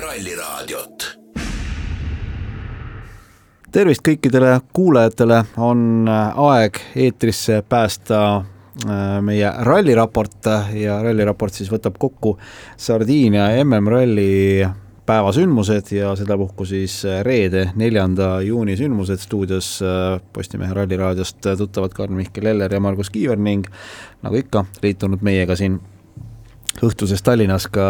Ralliraadiot. tervist kõikidele kuulajatele, on aeg eetrisse päästa äh, meie ralliraport ja ralliraport siis võtab kokku Sardiinia MM-ralli päevasündmused ja sedapuhku siis reede, neljanda juuni sündmused stuudios äh, Postimehe Ralliraadiost tuttavad Karl-Mihkel Eller ja Margus Kiiver ning nagu ikka, liitunud meiega siin õhtuses Tallinnas ka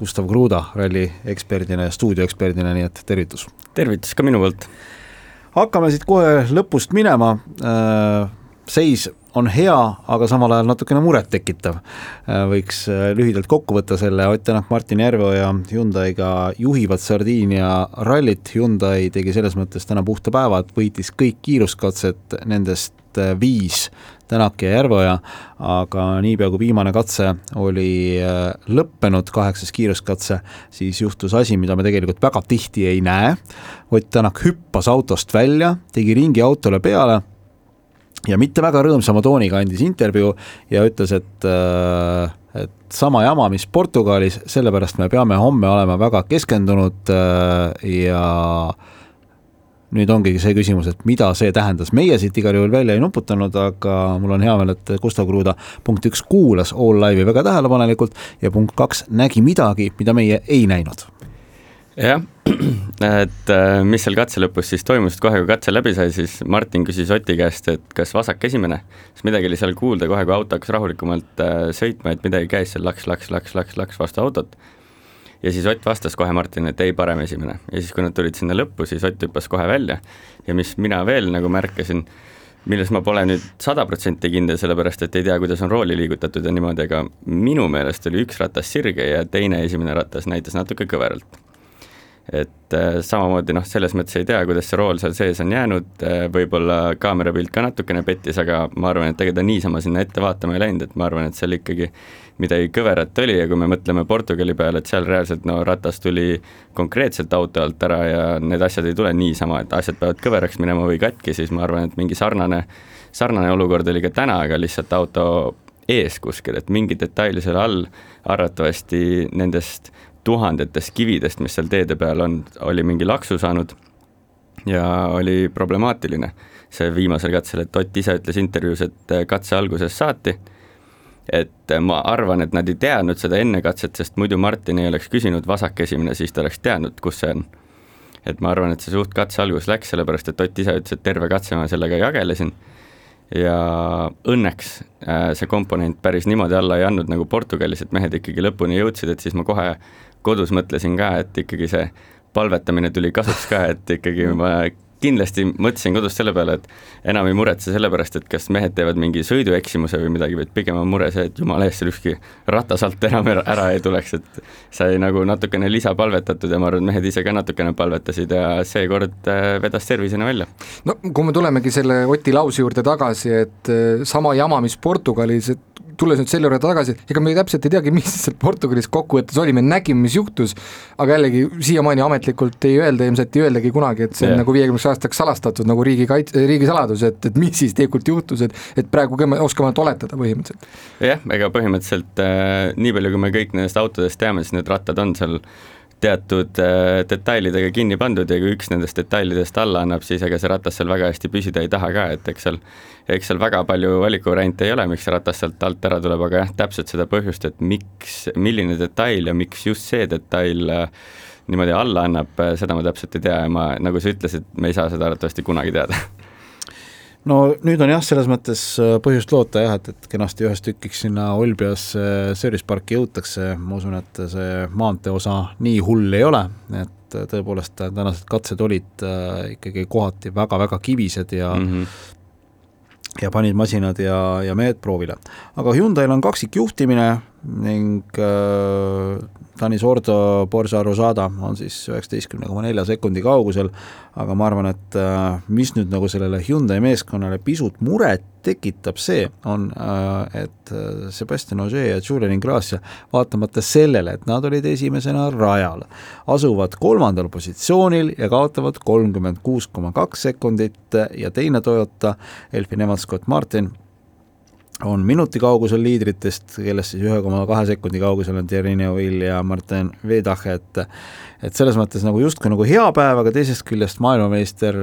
Gustav Kruda ralli eksperdina ja stuudioeksperdina, nii et tervitus! tervitus ka minu poolt! hakkame siit kohe lõpust minema, äh, seis on hea, aga samal ajal natukene murettekitav. Äh, võiks äh, lühidalt kokku võtta selle, Ott Tänak, Martin Järveoja Hyundai'ga juhivad Sardiinia rallit, Hyundai tegi selles mõttes täna puhta päeva, et võitis kõik kiiruskatsed, nendest viis Tänak ja Järveoja, aga niipea, kui viimane katse oli äh, lõppenud, kaheksas kiiruskatse, siis juhtus asi, mida me tegelikult väga tihti ei näe. Ott Tänak hüppas autost välja, tegi ringi autole peale ja mitte väga rõõmsama tooniga andis intervjuu ja ütles, et äh, et sama jama, mis Portugalis, sellepärast me peame homme olema väga keskendunud äh, ja nüüd ongi see küsimus, et mida see tähendas, meie siit igal juhul välja ei nuputanud, aga mul on hea meel, et Gustav Kruda punkt üks kuulas All Live'i väga tähelepanelikult ja punkt kaks nägi midagi, mida meie ei näinud. Jah, et äh, mis seal katse lõpus siis toimus, et kohe, kui katse läbi sai, siis Martin küsis Oti käest, et kas vasak esimene, sest midagi oli seal kuulda, kohe kui auto hakkas rahulikumalt äh, sõitma, et midagi käis seal laks, laks, laks, laks, laks vastu autot. Ja siis Ott vastas kohe Martinile, et ei, parem esimene. ja siis, kui nad tulid sinna lõppu, siis Ott hüppas kohe välja. Ja mis mina veel nagu märkasin, milles ma pole nüüd sada protsenti kindel, sellepärast et ei tea, kuidas on rooli liigutatud ja niimoodi, aga minu meelest oli üks ratas sirge ja teine esimene ratas näitas natuke kõveralt et äh, samamoodi noh, selles mõttes ei tea, kuidas see rool seal sees on jäänud äh,, võib-olla kaamerapilt ka natukene pettis, aga ma arvan, et ega ta niisama sinna ette vaatama ei läinud, et ma arvan, et seal ikkagi midagi kõverat oli ja kui me mõtleme Portugali peale, et seal reaalselt no ratas tuli konkreetselt auto alt ära ja need asjad ei tule niisama, et asjad peavad kõveraks minema või katki, siis ma arvan, et mingi sarnane, sarnane olukord oli ka täna, aga lihtsalt auto ees kuskil, et mingi detail seal all arvatavasti nendest tuhandetest kividest, mis seal teede peal on, oli mingi laksu saanud ja oli problemaatiline see viimasel katsel, et Ott ise ütles intervjuus, et katse algusest saati, et ma arvan, et nad ei teadnud seda enne katset, sest muidu Martin ei oleks küsinud vasak esimene, siis ta oleks teadnud, kus see on. et ma arvan, et see suht katse algus läks, sellepärast et Ott ise ütles, et terve katse ma sellega jagelesin ja õnneks äh, see komponent päris niimoodi alla ei andnud nagu Portugalis, et mehed ikkagi lõpuni jõudsid, et siis ma kohe kodus mõtlesin ka, et ikkagi see palvetamine tuli kasuks ka, et ikkagi ma kindlasti mõtlesin kodus selle peale, et enam ei muretse selle pärast, et kas mehed teevad mingi sõidueksimuse või midagi, vaid pigem on mure see, et jumala eest seal ükski ratas alt enam ära ei tuleks, et sai nagu natukene lisapalvetatud ja ma arvan, et mehed ise ka natukene palvetasid ja seekord äh, vedas tervisena välja. no kui me tulemegi selle Oti lause juurde tagasi, et äh, sama jama, mis Portugalis, et tulles nüüd selle juurde tagasi, ega me täpselt ei teagi, mis seal Portugalis kokkuvõttes oli, me nägime, mis juhtus, aga jällegi siiamaani ametlikult ei öelda, ilmselt ei öeldagi kunagi, et see on yeah. nagu viiekümneks aastaks salastatud nagu riigi kaits-, riigisaladus, et, et mis siis tegelikult juhtus, et et praegu me oskame ainult oletada põhimõtteliselt. jah, ega põhimõtteliselt äh, nii palju, kui me kõik nendest autodest teame, siis need rattad on seal teatud äh, detailidega kinni pandud ja kui üks nendest detailidest alla annab, siis ega see ratas seal väga hästi püsida ei taha ka, et eks seal, eks seal väga palju valikuvariante ei ole, miks see ratas sealt alt ära tuleb, aga jah, täpselt seda põhjust, et miks, milline detail ja miks just see detail äh, niimoodi alla annab, äh, seda ma täpselt ei tea ja ma, nagu sa ütlesid, me ei saa seda arvatavasti kunagi teada no nüüd on jah, selles mõttes äh, põhjust loota jah, et, et kenasti ühest tükiks sinna Olbiasse Service Parki jõutakse, ma usun, et see maantee osa nii hull ei ole, et äh, tõepoolest tänased katsed olid ikkagi kohati väga-väga kivised ja mm -hmm. ja panid masinad ja, ja mehed proovile. aga Hyundai'l on kaksikjuhtimine ning äh, Tanis Ordo Borsa Rosada on siis üheksateistkümne koma nelja sekundi kaugusel, aga ma arvan, et äh, mis nüüd nagu sellele Hyundai meeskonnale pisut muret tekitab, see on, äh, et äh, Sebastian Ogier ja Julian Ingrassia, vaatamata sellele, et nad olid esimesena rajal, asuvad kolmandal positsioonil ja kaotavad kolmkümmend kuus koma kaks sekundit ja teine Toyota, Elfin Evans Scott Martin on minuti kaugusel liidritest, kellest siis ühe koma kahe sekundi kaugusel on Thierry Neuville ja Martin Vedache, et et selles mõttes nagu justkui nagu hea päev, aga teisest küljest maailmameister,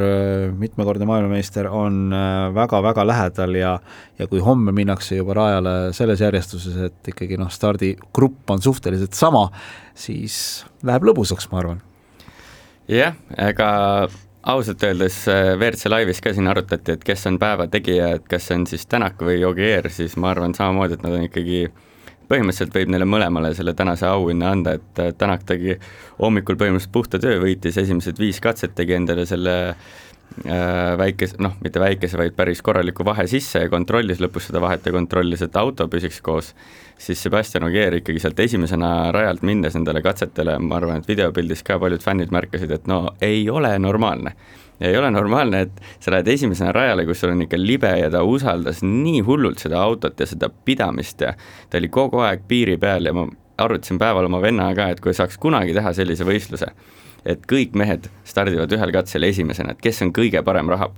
mitmekordne maailmameister on väga-väga lähedal ja ja kui homme minnakse juba rajale selles järjestuses, et ikkagi noh, stardigrupp on suhteliselt sama, siis läheb lõbusaks, ma arvan. jah, ega ausalt öeldes äh, WRC laivis ka siin arutati, et kes on päeva tegija, et kas see on siis Tänak või Ogier, siis ma arvan samamoodi, et nad on ikkagi põhimõtteliselt võib neile mõlemale selle tänase auhinna anda, et äh, Tänak tegi hommikul põhimõtteliselt puhta töö, võitis esimesed viis katset, tegi endale selle äh, väikese, noh, mitte väikese, vaid päris korraliku vahe sisse ja kontrollis lõpus seda vahet ja kontrollis, et auto püsiks koos siis Sebastian Ogier ikkagi sealt esimesena rajalt minnes nendele katsetele, ma arvan, et videopildis ka paljud fännid märkasid, et no ei ole normaalne. ei ole normaalne, et sa lähed esimesena rajale, kus sul on ikka libe ja ta usaldas nii hullult seda autot ja seda pidamist ja ta oli kogu aeg piiri peal ja ma arutasin päeval oma vennaga ka, et kui saaks kunagi teha sellise võistluse, et kõik mehed stardivad ühel katsel esimesena, et kes on kõige parem raha,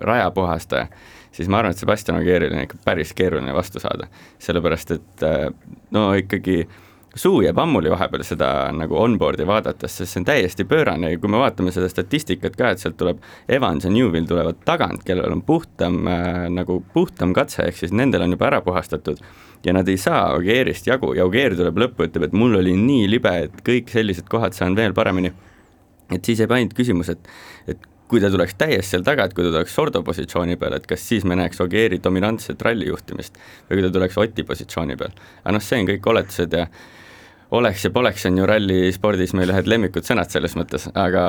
rajapuhastaja siis ma arvan, et Sebastian Ogierile on ikka päris keeruline vastu saada. sellepärast, et äh, no ikkagi suu jääb ammuli vahepeal seda nagu onboard'i vaadates, sest see on täiesti pöörane ja kui me vaatame seda statistikat ka, et sealt tuleb Evans ja Newvil tulevad tagant, kellel on puhtam äh, nagu puhtam katse, ehk siis nendel on juba ära puhastatud ja nad ei saa Ogierist jagu ja Ogier tuleb lõppu, ütleb, et mul oli nii libe, et kõik sellised kohad saan veel paremini. Et siis jääb ainult küsimus, et, et kui ta tuleks täiesti seal taga, et kui ta tuleks Sordo positsiooni peal, et kas siis me näeks Ogieri dominantset ralli juhtimist või kui ta tuleks Oti positsiooni peal. aga noh, see on kõik oletused ja oleks ja poleks, on ju rallispordis meil ühed lemmikud sõnad selles mõttes, aga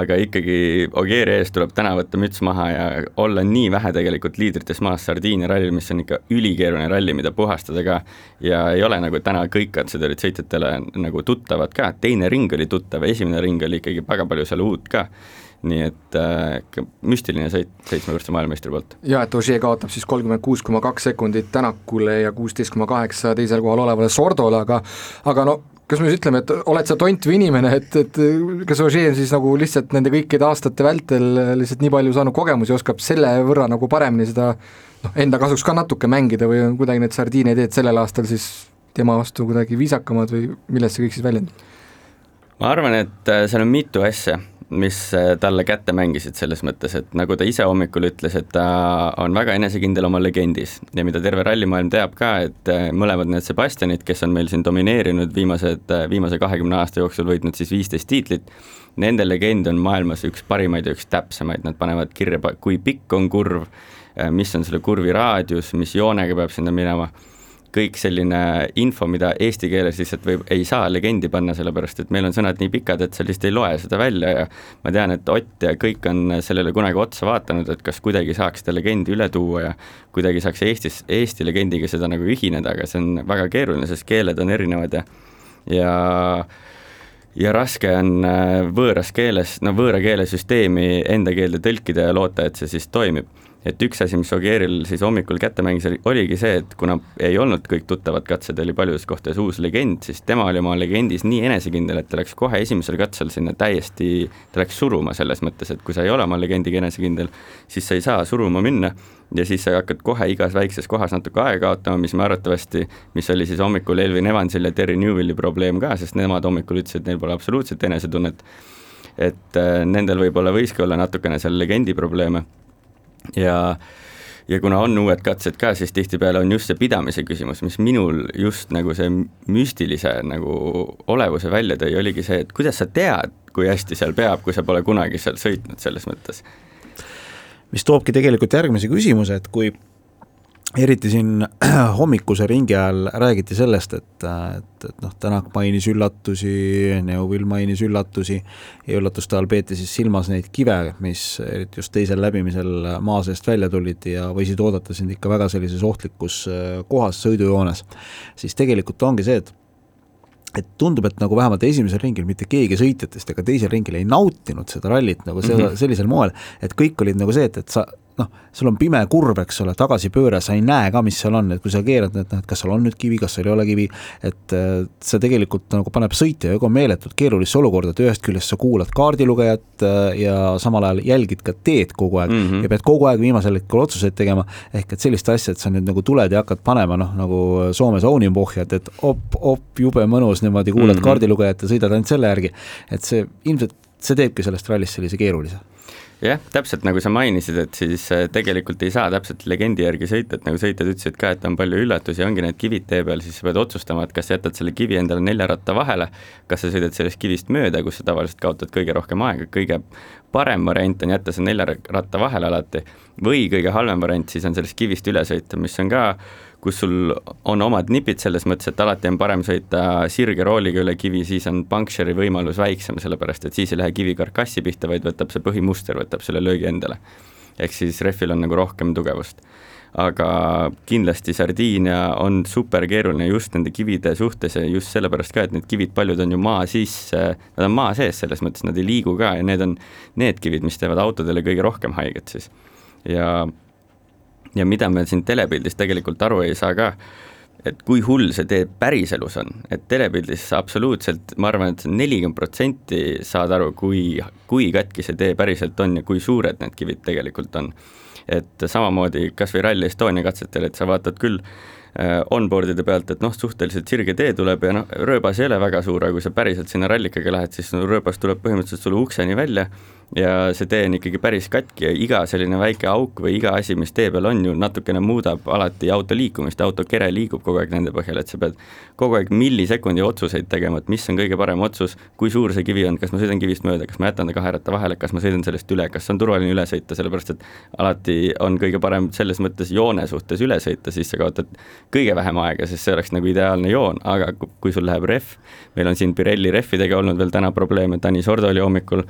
aga ikkagi Ogieri ees tuleb täna võtta müts maha ja olla nii vähe tegelikult liidrites maas Sardiinia rallil, mis on ikka ülikeeruline ralli, mida puhastada ka, ja ei ole nagu täna kõik katsed olid sõitjatele nagu tuttavad ka, teine ring oli tuttav, esimene ring oli ikkagi väga palju seal uut ka. Nii et äh, müstiline sõit seitsmekordse maailmameistri poolt. ja et Ogier kaotab siis kolmkümmend kuus koma kaks sekundit Tänakule ja kuusteist koma kaheksa teisel kohal olevale Sordole, aga aga no kas me siis ütleme, et oled sa tont või inimene, et, et kas Ogier on siis nagu lihtsalt nende kõikide aastate vältel lihtsalt nii palju saanud kogemusi, oskab selle võrra nagu paremini seda noh, enda kasuks ka natuke mängida või on kuidagi need sardiine teed sellel aastal siis tema vastu kuidagi viisakamad või millest see kõik siis väljendub? ma arvan, et äh, seal on mitu asja mis äh, talle kätte mängisid selles mõttes, et nagu ta ise hommikul ütles, et ta on väga enesekindel oma legendis. Ja mida terve rallimaailm teab ka, et äh, mõlemad need Sebastianid, kes on meil siin domineerinud viimased, äh, viimase kahekümne aasta jooksul, võitnud siis viisteist tiitlit, nende legend on maailmas üks parimaid ja üks täpsemaid, nad panevad kirja, kui pikk on kurv, mis on selle kurvi raadius, mis joonega peab sinna minema kõik selline info, mida eesti keeles lihtsalt võib, ei saa legendi panna, sellepärast et meil on sõnad nii pikad, et sa lihtsalt ei loe seda välja ja ma tean, et Ott ja kõik on sellele kunagi otsa vaadanud, et kas kuidagi saaks seda legendi üle tuua ja kuidagi saaks Eestis, Eesti legendiga seda nagu ühineda, aga see on väga keeruline, sest keeled on erinevad ja ja ja raske on äh, võõras keeles, no võõra keele süsteemi enda keelde tõlkida ja loota, et see siis toimib et üks asi, mis Ogieril siis hommikul kätte mängis, oligi see, et kuna ei olnud kõik tuttavad katsed, oli paljudes kohtades uus legend, siis tema oli oma legendis nii enesekindel, et ta läks kohe esimesel katsel sinna täiesti, ta läks suruma selles mõttes, et kui sa ei ole oma legendiga enesekindel, siis sa ei saa suruma minna ja siis sa hakkad kohe igas väikses kohas natuke aega kaotama, mis me arvatavasti, mis oli siis hommikul Elvin Evansil ja Terry Newvilli probleem ka, sest nemad hommikul ütlesid, et neil pole absoluutselt enesetunnet, et äh, nendel võib-olla võiski olla natukene seal legendi probleeme ja ja kuna on uued katsed ka, siis tihtipeale on just see pidamise küsimus, mis minul just nagu see müstilise nagu olevuse välja tõi, oligi see, et kuidas sa tead, kui hästi seal peab, kui sa pole kunagi seal sõitnud selles mõttes. mis toobki tegelikult järgmise küsimuse, et kui eriti siin hommikuse ringi ajal räägiti sellest, et, et, et noh, Tänak mainis üllatusi, Neuvill mainis üllatusi ja üllatuste all peeti siis silmas neid kive, mis eriti just teisel läbimisel maa seest välja tulid ja võisid oodata sind ikka väga sellises ohtlikus äh, kohas, sõidujoones. siis tegelikult ongi see, et et tundub, et nagu vähemalt esimesel ringil mitte keegi sõitjatest ega teisel ringil ei nautinud seda rallit nagu seda mm -hmm. sellisel moel, et kõik olid nagu see, et, et sa noh, sul on pime kurv, eks ole, tagasipööre, sa ei näe ka, mis seal on, et kui sa keerad, et noh, et kas seal on nüüd kivi, kas seal ei ole kivi, et äh, see tegelikult nagu paneb sõitja väga meeletult keerulisse olukorda, et ühest küljest sa kuulad kaardilugejat äh, ja samal ajal jälgid ka teed kogu aeg mm -hmm. ja pead kogu aeg viimasel hetkel otsuseid tegema, ehk et sellist asja, et sa nüüd nagu tuled ja hakkad panema noh, nagu Soomes Ounimbohjat, et op, op, jube mõnus, niimoodi kuulad mm -hmm. kaardilugejat ja sõidad ainult selle järgi, et see ilmselt, see teebki sellest rallist sellise keerulise. Jah, täpselt nagu sa mainisid, et siis äh, tegelikult ei saa täpselt legendi järgi sõita, et nagu sõitjad ütlesid ka, et on palju üllatusi, ongi need kivid tee peal, siis sa pead otsustama, et kas jätad selle kivi endale nelja ratta vahele, kas sa sõidad sellest kivist mööda, kus sa tavaliselt kaotad kõige rohkem aega, kõige parem variant on jätta see nelja ratta vahele alati, või kõige halvem variant siis on sellest kivist üle sõita, mis on ka kus sul on omad nipid selles mõttes, et alati on parem sõita sirge rooliga üle kivi, siis on puncture'i võimalus väiksem, sellepärast et siis ei lähe kivi karkassi pihta, vaid võtab see põhimuster, võtab selle löögi endale. ehk siis rehvil on nagu rohkem tugevust. aga kindlasti Sardiinia on super keeruline just nende kivide suhtes ja just sellepärast ka, et need kivid, paljud on ju maa sisse, nad on maa sees, selles mõttes nad ei liigu ka ja need on need kivid, mis teevad autodele kõige rohkem haiget siis. ja ja mida me siin telepildis tegelikult aru ei saa ka, et kui hull see tee päriselus on, et telepildis sa absoluutselt, ma arvan, et nelikümmend protsenti saad aru, kui, kui katki see tee päriselt on ja kui suured need kivid tegelikult on. et samamoodi kas või Rally Estonia katsetel, et sa vaatad küll äh, onboard'ide pealt, et noh, suhteliselt sirge tee tuleb ja noh, rööbas ei ole väga suur, aga kui sa päriselt sinna rallikaga lähed, siis rööbas tuleb põhimõtteliselt sulle ukseni välja ja see tee on ikkagi päris katki ja iga selline väike auk või iga asi, mis tee peal on ju natukene muudab alati auto liikumist, auto kere liigub kogu aeg nende põhjal, et sa pead kogu aeg millisekundi otsuseid tegema, et mis on kõige parem otsus, kui suur see kivi on, kas ma sõidan kivist mööda, kas ma jätan ta kahe ratta vahele, kas ma sõidan sellest üle, kas on turvaline üle sõita, sellepärast et alati on kõige parem selles mõttes joone suhtes üle sõita, siis sa kaotad kõige vähem aega, sest see oleks nagu ideaalne joon, aga kui sul läheb rehv, meil on siin Pirelli rehvidega olnud veel täna probleeme, Tanis Ordo oli hommikul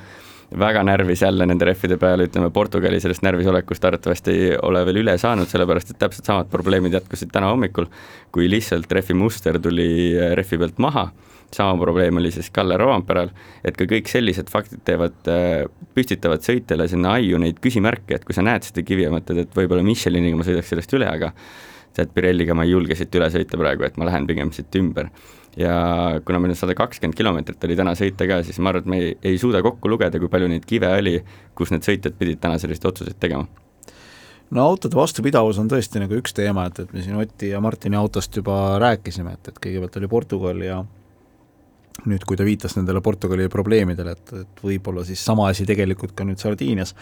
väga närvis jälle nende rehvide peale, ütleme Portugali sellest närvis olekust arvatavasti ei ole veel üle saanud, sellepärast et täpselt samad probleemid jätkusid täna hommikul, kui lihtsalt rehvi muster tuli äh, rehvi pealt maha, sama probleem oli siis Kalle Rovanperal, et ka kõik sellised faktid teevad, äh, püstitavad sõitjale sinna aiu neid küsimärke, et kui sa näed seda kivi ja mõtled, et võib-olla Micheliniga ma sõidaks sellest üle, aga tead, Pirelliga ma ei julge siit üle sõita praegu, et ma lähen pigem siit ümber ja kuna meil on sada kakskümmend kilomeetrit oli täna sõita ka, siis ma arvan, et me ei, ei suuda kokku lugeda, kui palju neid kive oli, kus need sõitjad pidid täna selliseid otsuseid tegema. No autode vastupidavus on tõesti nagu üks teema, et, et me siin Oti ja Martini autost juba rääkisime, et, et kõigepealt oli Portugal ja nüüd, kui ta viitas nendele Portugali probleemidele, et, et võib-olla siis sama asi tegelikult ka nüüd Sardiinias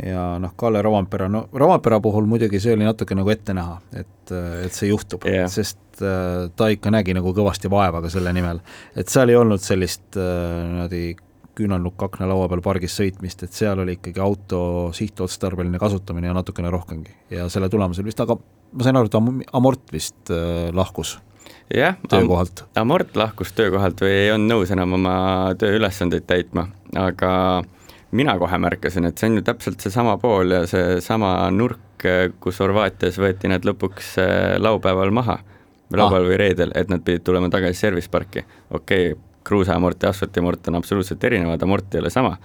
ja noh, Kalle Rovanpera, no Rovanpera puhul muidugi see oli natuke nagu ette näha, et, et see juhtub yeah., sest äh, ta ikka nägi nagu kõvasti vaeva ka selle nimel. et seal ei olnud sellist äh, niimoodi küünalnukk akna laua peal pargis sõitmist, et seal oli ikkagi auto sihtotstarbeline kasutamine ja natukene rohkemgi. ja selle tulemusel vist, aga ma sain aru, et Amort vist äh, lahkus jah, töökohalt. Amort lahkus töökohalt või ei olnud nõus enam oma tööülesandeid täitma, aga mina kohe märkasin, et see on ju täpselt seesama pool ja seesama nurk, kus Horvaatias võeti nad lõpuks äh, laupäeval maha, laupäeval ah. või reedel, et nad pidid tulema tagasi service parki. okei okay,, kruusaamort ja asfaltimort on absoluutselt erinevad, amort ei ole sama,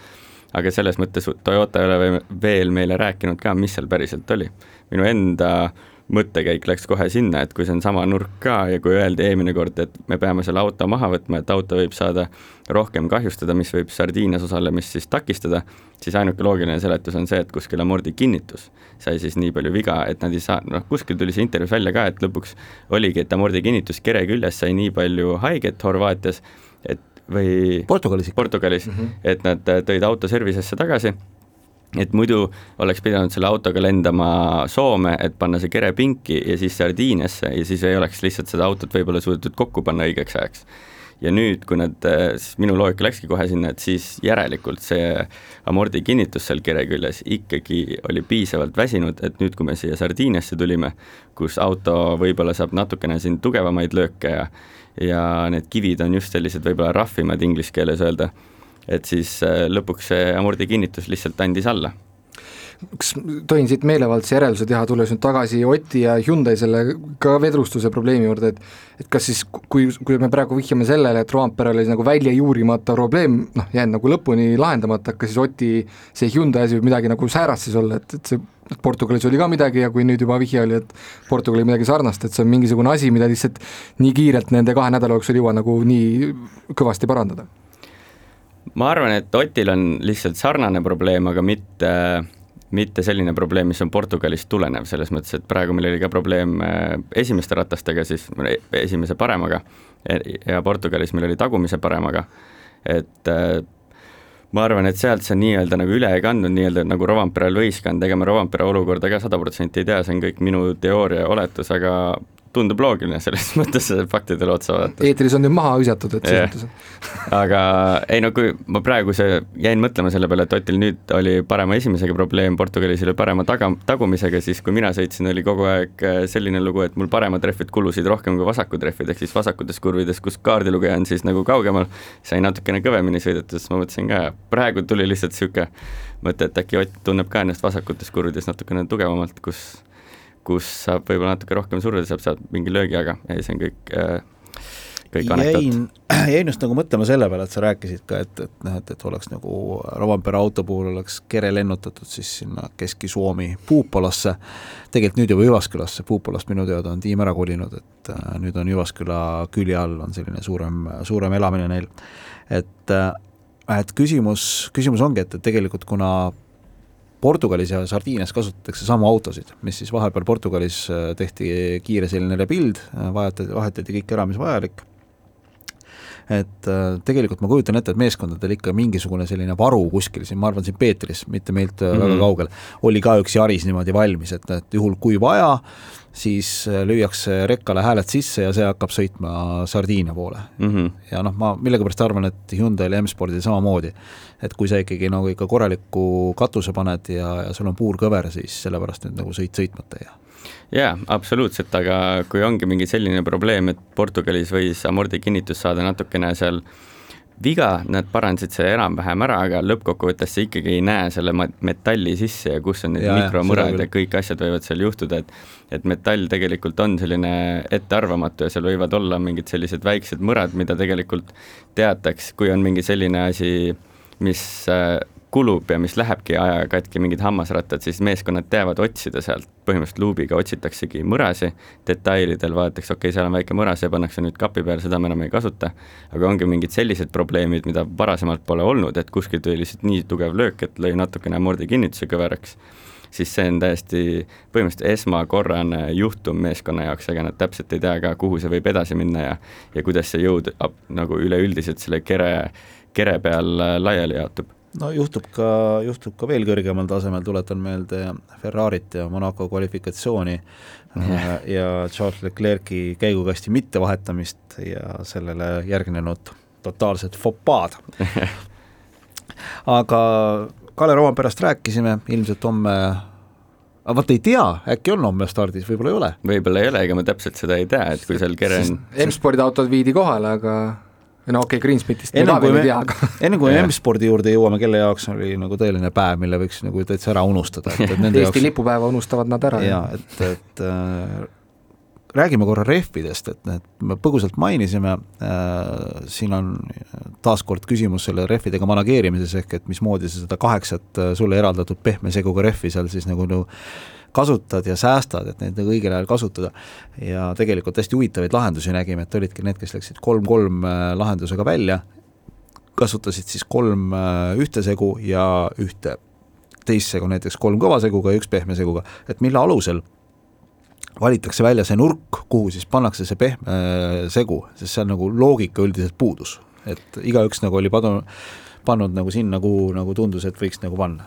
aga selles mõttes Toyota ei ole veel meile rääkinud ka, mis seal päriselt oli. minu enda äh, mõttekäik läks kohe sinna, et kui see on sama nurk ka ja kui öeldi eelmine kord, et me peame selle auto maha võtma, et auto võib saada rohkem kahjustada, mis võib sardiinias osalemist siis takistada, siis ainuke loogiline seletus on see, et kuskil amordi kinnitus sai siis nii palju viga, et nad ei saa, noh, kuskil tuli see intervjuus välja ka, et lõpuks oligi, et amordi kinnitus kere küljes sai nii palju haiget Horvaatias, et või Portugalis, Portugalis mm, -hmm. et nad tõid auto service'isse tagasi et muidu oleks pidanud selle autoga lendama Soome, et panna see kere pinki ja siis Sardiiniasse ja siis ei oleks lihtsalt seda autot võib-olla suudetud kokku panna õigeks ajaks. ja nüüd, kui nad, siis minu loogika läkski kohe sinna, et siis järelikult see amordi kinnitus seal kere küljes ikkagi oli piisavalt väsinud, et nüüd, kui me siia Sardiiniasse tulime, kus auto võib-olla saab natukene siin tugevamaid lööke ja ja need kivid on just sellised võib-olla rahvimad inglise keeles öelda et siis äh, lõpuks see amordi kinnitus lihtsalt andis alla. Kas tohin siit meelevaldse järelduse teha, tulles nüüd tagasi Oti ja Hyundai selle ka vedrustuse probleemi juurde, et et kas siis, kui, kui me praegu vihjame sellele, et Roomperel oli nagu välja juurimata probleem, noh, jäänud nagu lõpuni lahendamata, kas siis Oti see Hyundai asi võib midagi nagu säärast siis olla, et, et see et Portugalis oli ka midagi ja kui nüüd juba vihje oli, et Portugali midagi sarnast, et see on mingisugune asi, mida lihtsalt nii kiirelt nende kahe nädala jooksul ei jõua nagu nii kõvasti parandada ma arvan, et Otil on lihtsalt sarnane probleem, aga mitte, mitte selline probleem, mis on Portugalist tulenev, selles mõttes, et praegu meil oli ka probleem äh, esimeste ratastega, siis esimese paremaga ja Portugalis meil oli tagumise paremaga, et äh, ma arvan, et sealt see nii-öelda nagu üle ei kandnud, nii-öelda nagu Rovanperel võis kanda, ega ma Rovanpere olukorda ka sada protsenti ei tea, see on kõik minu teooria ja oletus, aga tundub loogiline selles mõttes faktidele otsa vaadata. eetris on nüüd maha hõisatud, et selles mõttes. aga ei no kui ma praegu see, jäin mõtlema selle peale, et Otil nüüd oli parema esimesega probleem, Portugalis oli parema taga, tagumisega, siis kui mina sõitsin, oli kogu aeg äh, selline lugu, et mul paremad rehvid kulusid rohkem kui vasakud rehvid, ehk siis vasakutes kurvides, kus kaardilugeja on siis nagu kaugemal, sai natukene kõvemini sõidetud, siis ma mõtlesin ka, praegu tuli lihtsalt niisugune mõte, et äkki Ott tunneb ka ennast vasakutes kurvides natukene tugevamalt, kus kus saab võib-olla natuke rohkem surveda, saab sealt mingi löögi, aga ei, see on kõik äh, kõik anekdoot. jäin, just nagu mõtlema selle peale, et sa rääkisid ka, et, et noh, et, et oleks nagu Rovanpera auto puhul oleks kere lennutatud siis sinna Kesk-Suomi Puupalasse, tegelikult nüüd juba Jyvaskylasse, Puupalast minu teada on tiim ära kolinud, et äh, nüüd on Jyvaskyla külje all on selline suurem, suurem elamine neil. et äh,, et küsimus, küsimus ongi, et, et tegelikult kuna Portugalis ja Sardiinias kasutatakse samu autosid, mis siis vahepeal Portugalis äh, tehti kiire selline rebuild, äh, vahetati, vahetati kõik ära, mis vajalik, et äh, tegelikult ma kujutan ette, et meeskondadel ikka mingisugune selline varu kuskil siin, ma arvan, siin Peetris, mitte meilt mm -hmm. väga mhm. kaugel, oli ka üks Yaris niimoodi valmis, et, et juhul kui vaja, siis äh, lüüakse rekkale hääled sisse ja see hakkab sõitma Sardiinia poole mm. -hmm. ja noh, ma millegipärast arvan, et Hyundai'l ja M-spordil samamoodi, et kui sa ikkagi nagu ikka korraliku katuse paned ja, ja sul on puurkõver, siis sellepärast nüüd nagu sõit sõitmata ei jää jaa, absoluutselt, aga kui ongi mingi selline probleem, et Portugalis võis amordi kinnitus saada natukene seal viga, nad parandasid selle enam-vähem ära, aga lõppkokkuvõttes sa ikkagi ei näe selle metalli sisse ja kus on need mikromõrad ja kõik asjad võivad seal juhtuda, et et metall tegelikult on selline ettearvamatu ja seal võivad olla mingid sellised väiksed mõrad, mida tegelikult teataks, kui on mingi selline asi, mis äh, kulub ja mis lähebki ajaga katki, mingid hammasrattad, siis meeskonnad teavad otsida sealt, põhimõtteliselt luubiga otsitaksegi mõrasi, detailidel vaadatakse, okei okay,, seal on väike mõras ja pannakse nüüd kapi peale, seda me enam ei kasuta, aga ongi mingid sellised probleemid, mida varasemalt pole olnud, et kuskilt tuli lihtsalt nii tugev löök, et lõi natukene amordi kinnituse kõveraks, siis see on täiesti põhimõtteliselt esmakorrane juhtum meeskonna jaoks, ega nad täpselt ei tea ka, kuhu see võib edasi minna ja ja kuidas see jõud nagu üleüldiselt selle kere, kere peal laiali jaotub no juhtub ka, juhtub ka veel kõrgemal tasemel, tuletan meelde Ferrarit ja Monaco kvalifikatsiooni ja, ja Charles Leclerc'i käigukasti mittevahetamist ja sellele järgnenud totaalset fopaad. aga Kalle Roomperast rääkisime, ilmselt homme aga vot ei tea, äkki on homme stardis, võib-olla ei ole. võib-olla ei ole, ega ma täpselt seda ei tea, et kui seal Keren M-spordi autod viidi kohale, aga no okei okay,, Greensmitist me ka veel ei tea, aga enne kui me M-spordi juurde jõuame, kelle jaoks oli nagu tõeline päev, mille võiks nagu täitsa ära unustada, et, et nende Eesti jaoks... lipupäeva unustavad nad ära. jaa, et, et äh, räägime korra rehvidest, et need me põgusalt mainisime äh,, siin on taaskord küsimus selle rehvidega manageerimises, ehk et mismoodi sa seda kaheksat äh, sulle eraldatud pehme seguga rehvi seal siis nagu, nagu kasutad ja säästad, et neid nagu õigel ajal kasutada. ja tegelikult hästi huvitavaid lahendusi nägime, et olidki need, kes läksid kolm-kolm äh, lahendusega välja, kasutasid siis kolm äh, ühte segu ja ühte teist segu, näiteks kolm kõva seguga ja üks pehme seguga, et mille alusel valitakse välja see nurk, kuhu siis pannakse see pehme äh, segu, sest seal nagu loogika üldiselt puudus. et igaüks nagu oli padu-, pannud nagu sinna, kuhu nagu tundus, et võiks nagu panna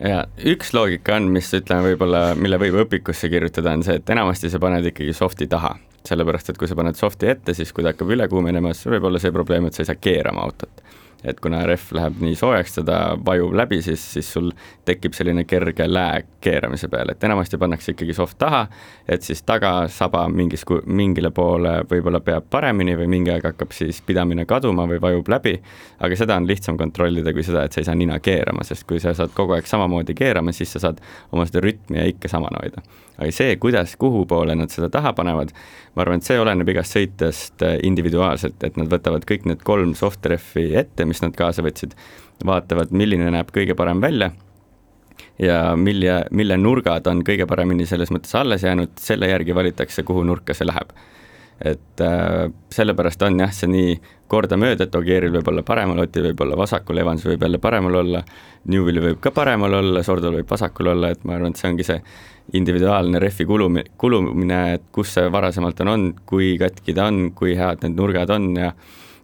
ja üks loogika on, mis ütleme võib-olla, mille võib õpikusse kirjutada, on see, et enamasti sa paned ikkagi soft'i taha, sellepärast et kui sa paned soft'i ette, siis kui ta hakkab üle kuumenema, siis võib olla see probleem, et sa ei saa keerama autot. Et kuna rehv läheb nii soojaks, teda vajub läbi, siis, siis sul tekib selline kerge lääk keeramise peale, et enamasti pannakse ikkagi sohv taha, et siis tagasaba mingis, mingile poole võib-olla peab paremini või mingi aeg hakkab siis pidamine kaduma või vajub läbi, aga seda on lihtsam kontrollida kui seda, et sa ei saa nina keerama, sest kui sa saad kogu aeg samamoodi keerama, siis sa saad oma seda rütmi ja ikka samana hoida. aga see, kuidas, kuhu poole nad seda taha panevad, ma arvan, et see oleneb igast sõitjast individuaalselt, et nad võtavad kõik need kolm soft rehvi ette, mis nad kaasa võtsid, vaatavad, milline näeb kõige parem välja ja mille, mille nurgad on kõige paremini selles mõttes alles jäänud, selle järgi valitakse, kuhu nurka see läheb. et äh, sellepärast on jah, see nii kordamööda, et Ogieril võib olla paremal, Otil võib olla vasakul, Evans võib jälle paremal olla, Newvil võib ka paremal olla, Sordol võib vasakul olla, et ma arvan, et see ongi see individuaalne rehvi kulumi-, kulumine, et kus see varasemalt on olnud, kui katki ta on, kui head need nurgad on ja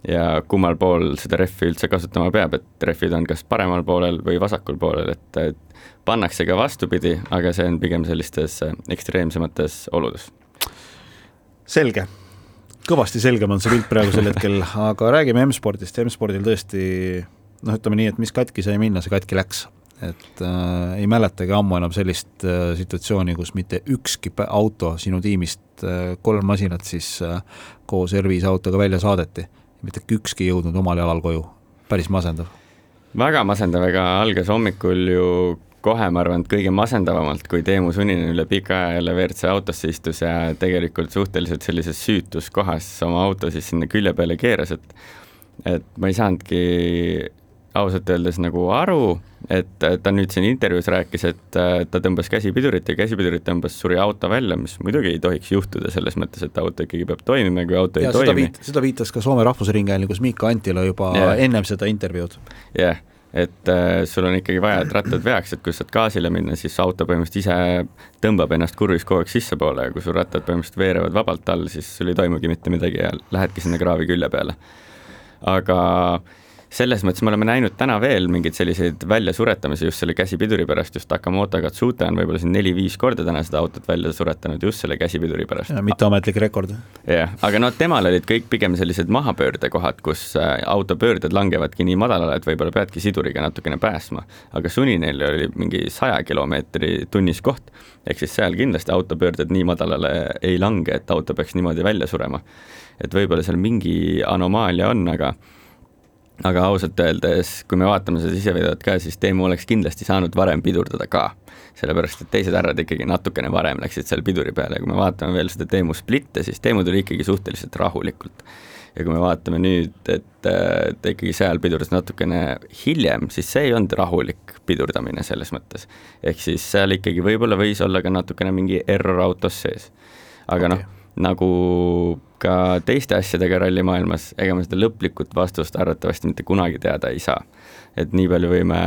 ja kummal pool seda rehvi üldse kasutama peab, et rehvid on kas paremal poolel või vasakul poolel, et, pannakse ka vastupidi, aga see on pigem sellistes äh, ekstreemsemates oludes. selge, kõvasti selgem on see pilt praegusel hetkel, aga räägime M-spordist, M-spordil tõesti noh, ütleme nii, et mis katki sai minna, see katki läks. Et äh, ei mäletagi ammu enam sellist äh, situatsiooni, kus mitte ükski auto sinu tiimist äh,, kolm masinat siis äh, koos R5 autoga välja saadeti mitte ükski jõudnud omal jalal koju, päris masendav. väga masendav, ega algas hommikul ju kohe, ma arvan, et kõige masendavamalt, kui Teemu Suninen üle pika aja jälle WRC autosse istus ja tegelikult suhteliselt sellises süütus kohas oma auto siis sinna külje peale keeras, et et ma ei saanudki ausalt öeldes nagu aru, et ta nüüd siin intervjuus rääkis, et ta tõmbas käsipidurit ja käsipidurit tõmbas, suri auto välja, mis muidugi ei tohiks juhtuda selles mõttes, et auto ikkagi peab toimima, kui auto ja ei toimi. seda viitas ka Soome Rahvusringhäälingus Miika Antila juba yeah. ennem seda intervjuud. jah yeah et äh, sul on ikkagi vaja, et rattad veaks, et kui sa saad gaasile minna, siis auto põhimõtteliselt ise tõmbab ennast kurvis kogu aeg sissepoole ja kui sul rattad põhimõtteliselt veerevad vabalt all, siis sul ei toimugi mitte midagi ja lähedki sinna kraavi külje peale. aga äh, selles mõttes me oleme näinud täna veel mingeid selliseid väljasuretamisi just selle käsipiduri pärast, just Takamoto Katsuta on võib-olla siin neli-viis korda täna seda autot välja suretanud just selle käsipiduri pärast. mitteametlik rekord. jah, aga no temal olid kõik pigem sellised mahapöördekohad, kus äh, autopöörded langevadki nii madalale, et võib-olla peadki siduriga natukene päästma. aga Suninil oli mingi saja kilomeetri tunnis koht, ehk siis seal kindlasti autopöörded nii madalale ei lange, et auto peaks niimoodi välja surema. et võib-olla seal mingi anomaalia on, aga aga ausalt öeldes, kui me vaatame seda siseveduat ka, siis Teemu oleks kindlasti saanud varem pidurdada ka. sellepärast, et teised härrad ikkagi natukene varem läksid seal piduri peale ja kui me vaatame veel seda Teemu splitte, siis Teemu tuli ikkagi suhteliselt rahulikult. ja kui me vaatame nüüd, et ta ikkagi seal pidurdas natukene hiljem, siis see ei olnud rahulik pidurdamine selles mõttes. ehk siis seal ikkagi võib-olla võis olla ka natukene mingi error autos sees. aga okay. noh nagu ka teiste asjadega rallimaailmas, ega me seda lõplikut vastust arvatavasti mitte kunagi teada ei saa. et nii palju võime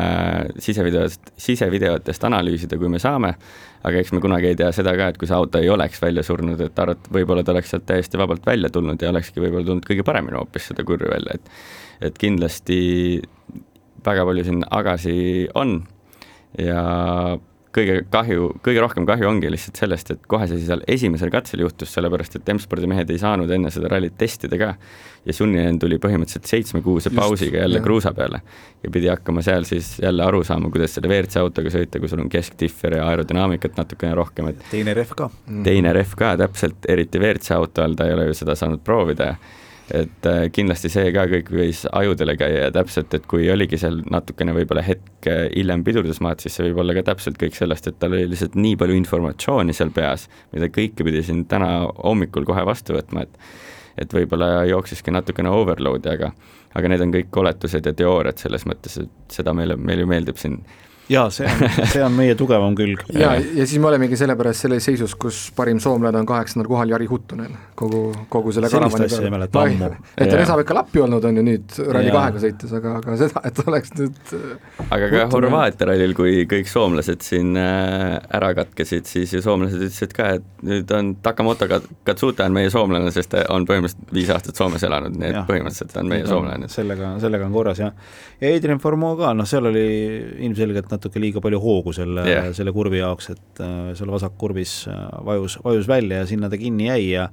sisevideost, sisevideotest analüüsida, kui me saame, aga eks me kunagi ei tea seda ka, et kui see auto ei oleks välja surnud, et arvat-, võib-olla ta oleks sealt täiesti vabalt välja tulnud ja olekski võib-olla tulnud kõige paremini hoopis seda kurvi välja, et et kindlasti väga palju siin agasi on ja kõige kahju, kõige rohkem kahju ongi lihtsalt sellest, et kohe see seal esimesel katsel juhtus, sellepärast et M-spordi mehed ei saanud enne seda rallit testida ka. ja Sunninen tuli põhimõtteliselt seitsmekuuse pausiga jälle jah. kruusa peale ja pidi hakkama seal siis jälle aru saama, kuidas selle WRC autoga sõita, kui sul on kesktiffer ja aerodünaamikat natukene rohkem, et teine rehv ka. teine rehv ka, täpselt, eriti WRC auto all, ta ei ole ju seda saanud proovida ja et äh, kindlasti see ka kõik võis ajudele käia ja täpselt, et kui oligi seal natukene võib-olla hetk hiljem pidurdusmaad, siis see võib olla ka täpselt kõik sellest, et tal oli lihtsalt nii palju informatsiooni seal peas, mida kõike pidi siin täna hommikul kohe vastu võtma, et et võib-olla jooksiski natukene overload'i, aga aga need on kõik oletused ja teooriad selles mõttes, et seda meile, meile ju meeldib siin jaa, see on, see on meie tugevam külg. ja, ja siis me olemegi sellepärast selles seisus, kus parim soomlane on kaheksandal kohal Jari Huttunen kogu, kogu selle karavani peale. et ta on Esa-Pekka Lappi olnud, on ju nüüd Rally kahega sõites, aga, aga seda, et oleks nüüd aga ka Horvaatia rallil, kui kõik soomlased siin äh, ära katkesid, siis ju soomlased ütlesid ka, et nüüd on Takamoto Katsuta on meie soomlane, sest ta on põhimõtteliselt viis aastat Soomes elanud, nii et põhimõtteliselt on meie soomlane. sellega, sellega on korras, jah. ja Adrian Formeau ka, noh, seal oli ilmselgelt natuke liiga palju hoogu selle yeah., selle kurvi jaoks, et äh, seal vasakkurvis äh, vajus, vajus välja ja sinna ta kinni jäi ja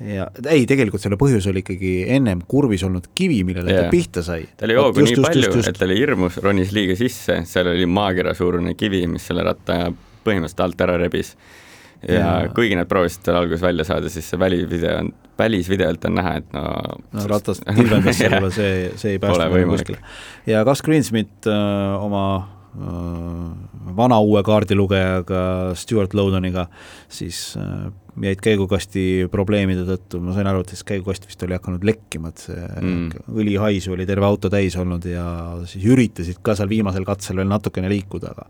ja ei, tegelikult selle põhjus oli ikkagi ennem kurvis olnud kivi, millele yeah. ta pihta sai. ta oli hoogu nii just, palju, et ta oli hirmus, ronis liiga sisse, seal oli maakera suurune kivi, mis selle ratta põhimõtteliselt alt ära rebis. ja, ja kuigi nad proovisid tal alguses välja saada, siis see välivideo on, välisvideolt on näha, et no no ratast tilvendas selle, see, see ei päästnud kuskile. ja Gus Greensmith öö, oma vana uue kaardilugejaga Stewart Lowdoniga, siis jäid käigukasti probleemide tõttu, ma sain aru, et siis käigukast vist oli hakanud lekkima, et see mm. õlihaisu oli terve auto täis olnud ja siis üritasid ka seal viimasel katsel veel natukene liikuda, aga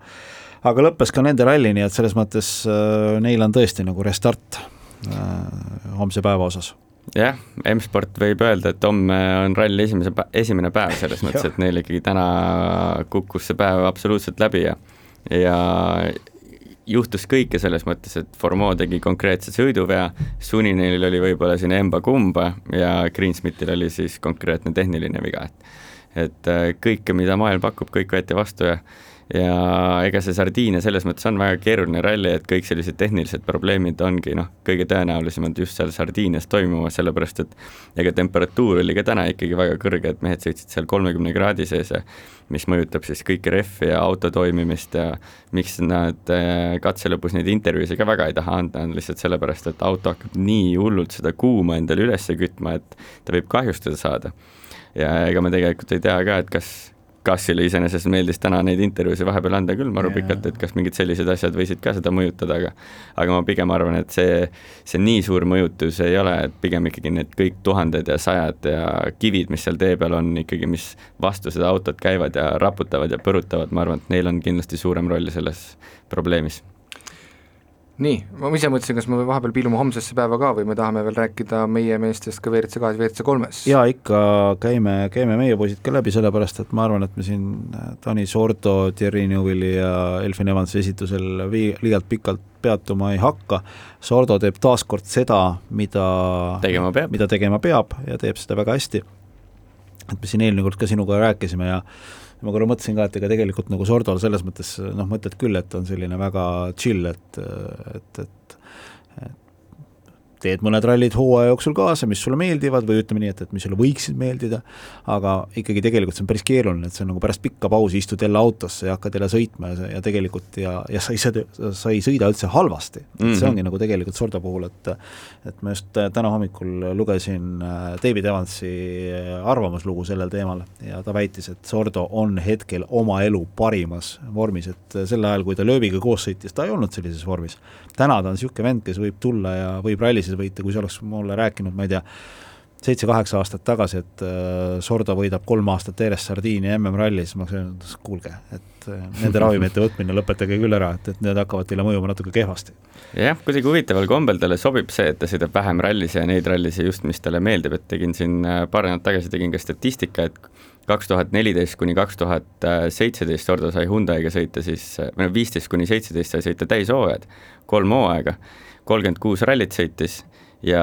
aga lõppes ka nende ralli, nii et selles mõttes äh, neil on tõesti nagu restart äh, homse päeva osas jah, M-sport võib öelda, et homme on ralli esimese, esimene päev selles mõttes, et neil ikkagi täna kukkus see päev absoluutselt läbi ja ja juhtus kõike selles mõttes, et Formeau tegi konkreetse sõiduvea, Suninil oli võib-olla siin emba-kumba ja Greensmithil oli siis konkreetne tehniline viga, et et äh, kõike, mida maailm pakub, kõik võeti vastu ja ja ega see Sardiinia selles mõttes on väga keeruline ralli, et kõik sellised tehnilised probleemid ongi noh, kõige tõenäolisemad just seal Sardiinias toimumas, sellepärast et ega temperatuur oli ka täna ikkagi väga kõrge, et mehed sõitsid seal kolmekümne kraadi sees ja mis mõjutab siis kõiki rehvi ja auto toimimist ja miks nad äh, katse lõpus neid intervjuusid ka väga ei taha anda, on lihtsalt sellepärast, et auto hakkab nii hullult seda kuuma endale üles kütma, et ta võib kahjustada saada. ja ega me tegelikult ei tea ka, et kas Kassile iseenesest meeldis täna neid intervjuusid vahepeal anda küll maru pikalt, et kas mingid sellised asjad võisid ka seda mõjutada, aga aga ma pigem arvan, et see, see nii suur mõjutus ei ole, et pigem ikkagi need kõik tuhanded ja sajad ja kivid, mis seal tee peal on ikkagi, mis vastu seda autot käivad ja raputavad ja põrutavad, ma arvan, et neil on kindlasti suurem roll selles probleemis nii, ma ise mõtlesin, kas me vahepeal piilume homsesse päeva ka või me tahame veel rääkida meie meestest ka WRC kahes, WRC kolmes? jaa, ikka käime, käime meie poisid ka läbi, sellepärast et ma arvan, et me siin Taani Sordo, Thierry Neuville'i ja Elfin Evansi esitusel vii-, liialt pikalt peatuma ei hakka, Sordo teeb taaskord seda, mida tegema peab, mida tegema peab ja teeb seda väga hästi. et me siin eelmine kord ka sinuga rääkisime ja ma korra mõtlesin ka, et ega tegelikult nagu Sordol selles mõttes noh, mõtled küll, et on selline väga chill, et, et, et teed mõned rallid hooaja jooksul kaasa, mis sulle meeldivad või ütleme nii, et, et mis sulle võiksid meeldida, aga ikkagi tegelikult see on päris keeruline, et see on nagu pärast pikka pausi istud jälle autosse ja hakkad jälle sõitma ja, ja tegelikult ja, ja sa ei, sa ei sõida üldse halvasti mm. -hmm. see ongi nagu tegelikult Sordo puhul, et et ma just äh, täna hommikul lugesin äh, David Evansi äh, arvamuslugu sellel teemal ja ta väitis, et Sordo on hetkel oma elu parimas vormis, et sel ajal, kui ta lööbiga koos sõitis, ta ei olnud sellises vormis. täna ta on niisugune vend, kes võib tulla ja võib rallis Eestis võita, kui sa oleks mulle rääkinud, ma ei tea, seitse-kaheksa aastat tagasi, et äh, Sordo võidab kolm aastat järjest Sardiinia MM-ralli, siis ma oleks öelnud, kuulge, et äh, nende ravimite võtmine lõpetage küll ära, et, et need hakkavad teile mõjuma natuke kehvasti. jah, kuidagi huvitaval kombel talle sobib see, et ta sõidab vähem rallis ja neid rallis just, mis talle meeldib, et tegin siin äh, paar nädalat tagasi tegin ka statistika, et kaks tuhat neliteist kuni kaks tuhat seitseteist Sordo sai Hyundai'ga sõita siis, või noh, viisteist kuni seitseteist sai sõita täishooajad, kolm hooaega kolmkümmend kuus rallit sõitis ja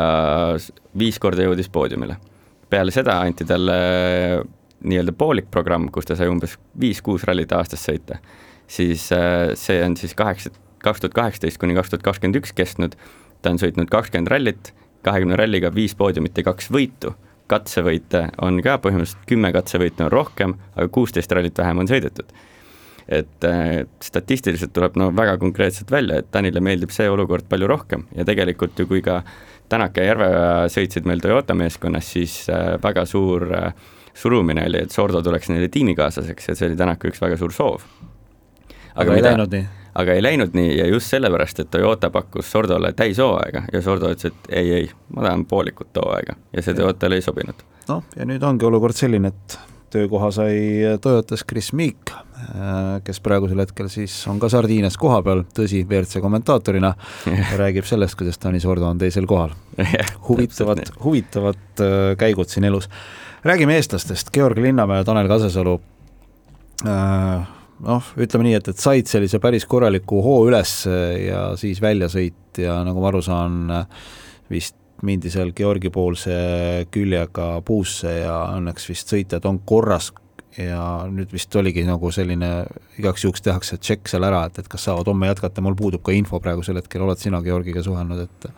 viis korda jõudis poodiumile. peale seda anti talle nii-öelda poolik programm, kus ta sai umbes viis-kuus rallit aastas sõita, siis äh, see on siis kaheksa, kaks tuhat kaheksateist kuni kaks tuhat kakskümmend üks kestnud, ta on sõitnud kakskümmend rallit, kahekümne ralliga viis poodiumit ja kaks võitu, katsevõite on ka põhimõtteliselt kümme katsevõitu on rohkem, aga kuusteist rallit vähem on sõidetud et äh, statistiliselt tuleb no väga konkreetselt välja, et Tanile meeldib see olukord palju rohkem ja tegelikult ju kui ka Tänak ja Järveoja sõitsid meil Toyota meeskonnas, siis äh, väga suur äh, surumine oli, et Sordo tuleks neile tiimikaaslaseks ja see oli Tänaku üks väga suur soov. aga, aga ei mida, läinud nii? aga ei läinud nii ja just sellepärast, et Toyota pakkus Sordole täishooaega ja Sordo ütles, et ei, ei, ma tahan poolikut hooaega ja see Toyotale ei sobinud. noh, ja nüüd ongi olukord selline, et töökoha sai Toyotas Chris Meek, äh, kes praegusel hetkel siis on ka Sardiinias kohapeal, tõsi, WRC kommentaatorina yeah., räägib sellest, kuidas Tanis Ordo on teisel kohal yeah,. huvitavad, huvitavad äh, käigud siin elus. räägime eestlastest, Georg Linnamäe ja Tanel Kasesalu äh, noh, ütleme nii, et, et said sellise päris korraliku hoo üles ja siis väljasõit ja nagu ma aru saan, vist mindi seal Georgi poolse küljega puusse ja õnneks vist sõitjad on korras ja nüüd vist oligi nagu selline, igaks juhuks tehakse tšekk seal ära, et, et kas saavad homme jätkata, mul puudub ka info praegusel hetkel, oled sina Georgiga suhelnud, et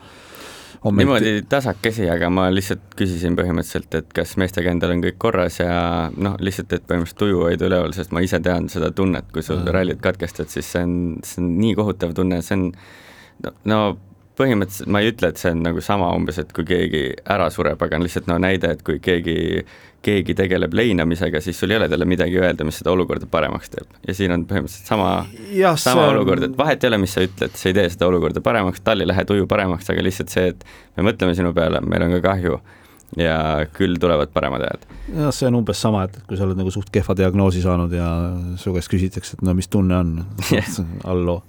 homme niimoodi tasakesi, aga ma lihtsalt küsisin põhimõtteliselt, et kas meestega endal on kõik korras ja noh, lihtsalt, et põhimõtteliselt tuju hoida üleval, sest ma ise tean seda tunnet, kui sul Mm. rallid katkestad, siis see on, see on nii kohutav tunne, see on no, no põhimõtteliselt ma ei ütle, et see on nagu sama umbes, et kui keegi ära sureb, aga on lihtsalt no näide, et kui keegi, keegi tegeleb leinamisega, siis sul ei ole talle midagi öelda, mis seda olukorda paremaks teeb. ja siin on põhimõtteliselt sama, sama olukord, et vahet ei ole, mis sa ütled, see ei tee seda olukorda paremaks, tal ei lähe tuju paremaks, aga lihtsalt see, et me mõtleme sinu peale, meil on ka kahju ja küll tulevad paremad ajad. jah, see on umbes sama, et kui sa oled nagu suht kehva diagnoosi saanud ja su käest küsitakse, et no mis tunne on alloo.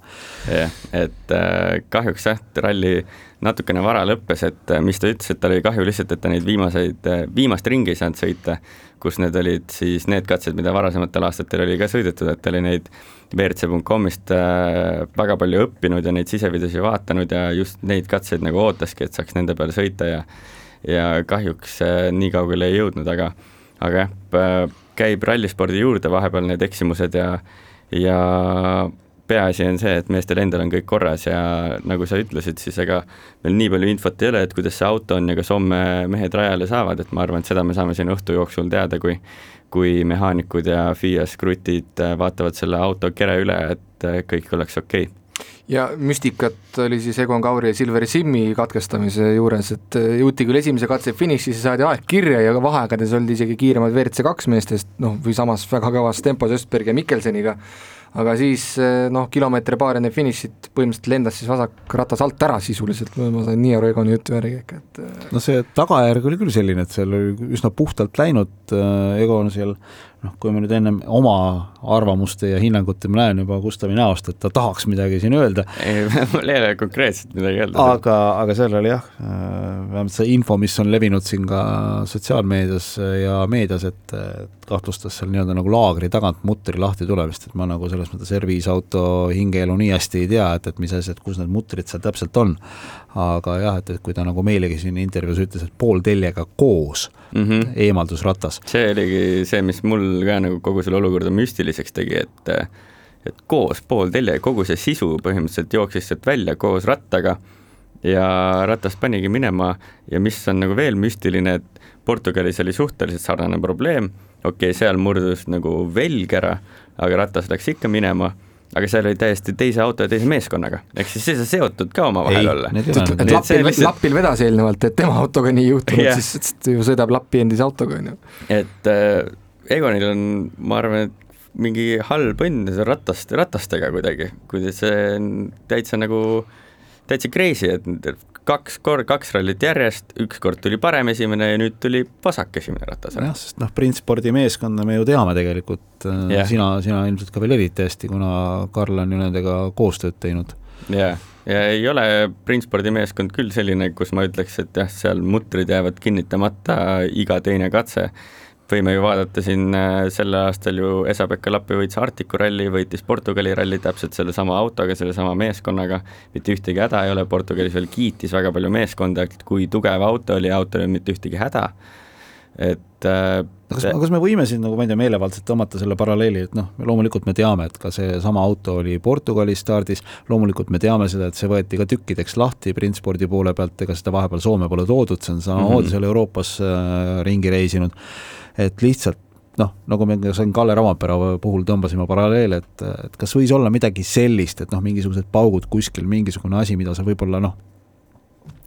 jah, et äh, kahjuks jah, ralli natukene vara lõppes, et äh, mis ta ütles, et tal oli kahju lihtsalt, et ta neid viimaseid, viimast ringi ei saanud sõita, kus need olid siis need katsed, mida varasematel aastatel oli ka sõidetud, et ta oli neid WRC.com'ist äh, väga palju õppinud ja neid sisevideosi vaatanud ja just neid katseid nagu ootaski, et saaks nende peale sõita ja ja kahjuks äh, nii kaugele ei jõudnud, aga aga jah, käib rallispordi juurde vahepeal need eksimused ja ja peaasi on see, et meestel endal on kõik korras ja nagu sa ütlesid, siis ega meil nii palju infot ei ole, et kuidas see auto on ja kas homme mehed rajale saavad, et ma arvan, et seda me saame siin õhtu jooksul teada, kui kui mehaanikud ja FIA skrutid vaatavad selle auto kere üle, et kõik oleks okei okay. Ja müstikat oli siis Egon Kauri ja Silver Simmi katkestamise juures, et jõuti küll esimese katse finišisse, saadi aeg kirja ja vaheaegades oldi isegi kiiremad WRC kaks meestest, noh, või samas väga kõvas tempos Östberg ja Mikkelseniga, aga siis noh, kilomeeter paar enne finišit põhimõtteliselt lendas siis vasak ratas alt ära sisuliselt, ma sain nii aru Egoni jutu järgi ikka, et no see tagajärg oli küll selline, et seal oli üsna puhtalt läinud, Egon seal noh, kui me nüüd ennem oma arvamuste ja hinnangute, ma näen juba Gustavi näost, et ta tahaks midagi siin öelda. ei, mul ei ole konkreetselt midagi öelda. aga, aga seal oli jah, vähemalt see info, mis on levinud siin ka sotsiaalmeedias ja meedias, et kahtlustas seal nii-öelda nagu laagri tagant mutri lahti tulemist, et ma nagu selles mõttes serviisauto hingeelu nii hästi ei tea, et, et mis et kus need mutrid seal täpselt on. aga jah, et, et kui ta nagu meilegi siin intervjuus ütles, et poolteljega koos mm -hmm. eemaldus ratas. see oligi see, mis mul ka nagu kogu selle olukorda müstiliseks tegi, et et koos pooltelje, kogu see sisu põhimõtteliselt jooksis sealt välja koos rattaga ja ratas panigi minema ja mis on nagu veel müstiline, et Portugalis oli suhteliselt sarnane probleem, okei okay,, seal murdus nagu velg ära, aga ratas läks ikka minema aga seal oli täiesti teise auto ja teise meeskonnaga, ehk siis see ei saa seotud ka omavahel olla. et Lappil, lihtsalt... Lappil vedas eelnevalt, et tema autoga nii juhtunud yeah., siis ju sõidab Lappi endise autoga, on ju. et äh, Egonil on, ma arvan, et mingi halb õnn ratast, ratastega kuidagi, kuidas see on täitsa nagu, täitsa crazy, et kaks kord, kaks rallit järjest, ükskord tuli parem esimene ja nüüd tuli vasak esimene ratas jah, sest noh, sprintspordi meeskonda me ju teame tegelikult yeah., sina, sina ilmselt ka veel eriti hästi, kuna Karl on ju nendega koostööd teinud. jah, ja ei ole sprintspordi meeskond küll selline, kus ma ütleks, et jah, seal mutrid jäävad kinnitamata iga teine katse võime ju vaadata siin sel aastal ju Esa-Pekka Lappi võitis Arcticu ralli, võitis Portugali ralli täpselt sellesama autoga, sellesama meeskonnaga, mitte ühtegi häda ei ole, Portugalis veel kiitis väga palju meeskonda, kui tugev auto oli, autol ei olnud mitte ühtegi häda, et äh, kas, kas me võime siin nagu ma ei tea, meelevaldselt tõmmata selle paralleeli, et noh, loomulikult me teame, et ka seesama auto oli Portugali stardis, loomulikult me teame seda, et see võeti ka tükkideks lahti printspordi poole pealt, ega seda vahepeal Soome pole toodud, see on samamoodi mm -hmm. seal Euroopas äh, ringi reisinud. Et lihtsalt noh, nagu me siin Kalle Ramapära puhul tõmbasime paralleele, et, et kas võis olla midagi sellist, et noh, mingisugused paugud kuskil, mingisugune asi, mida sa võib-olla noh,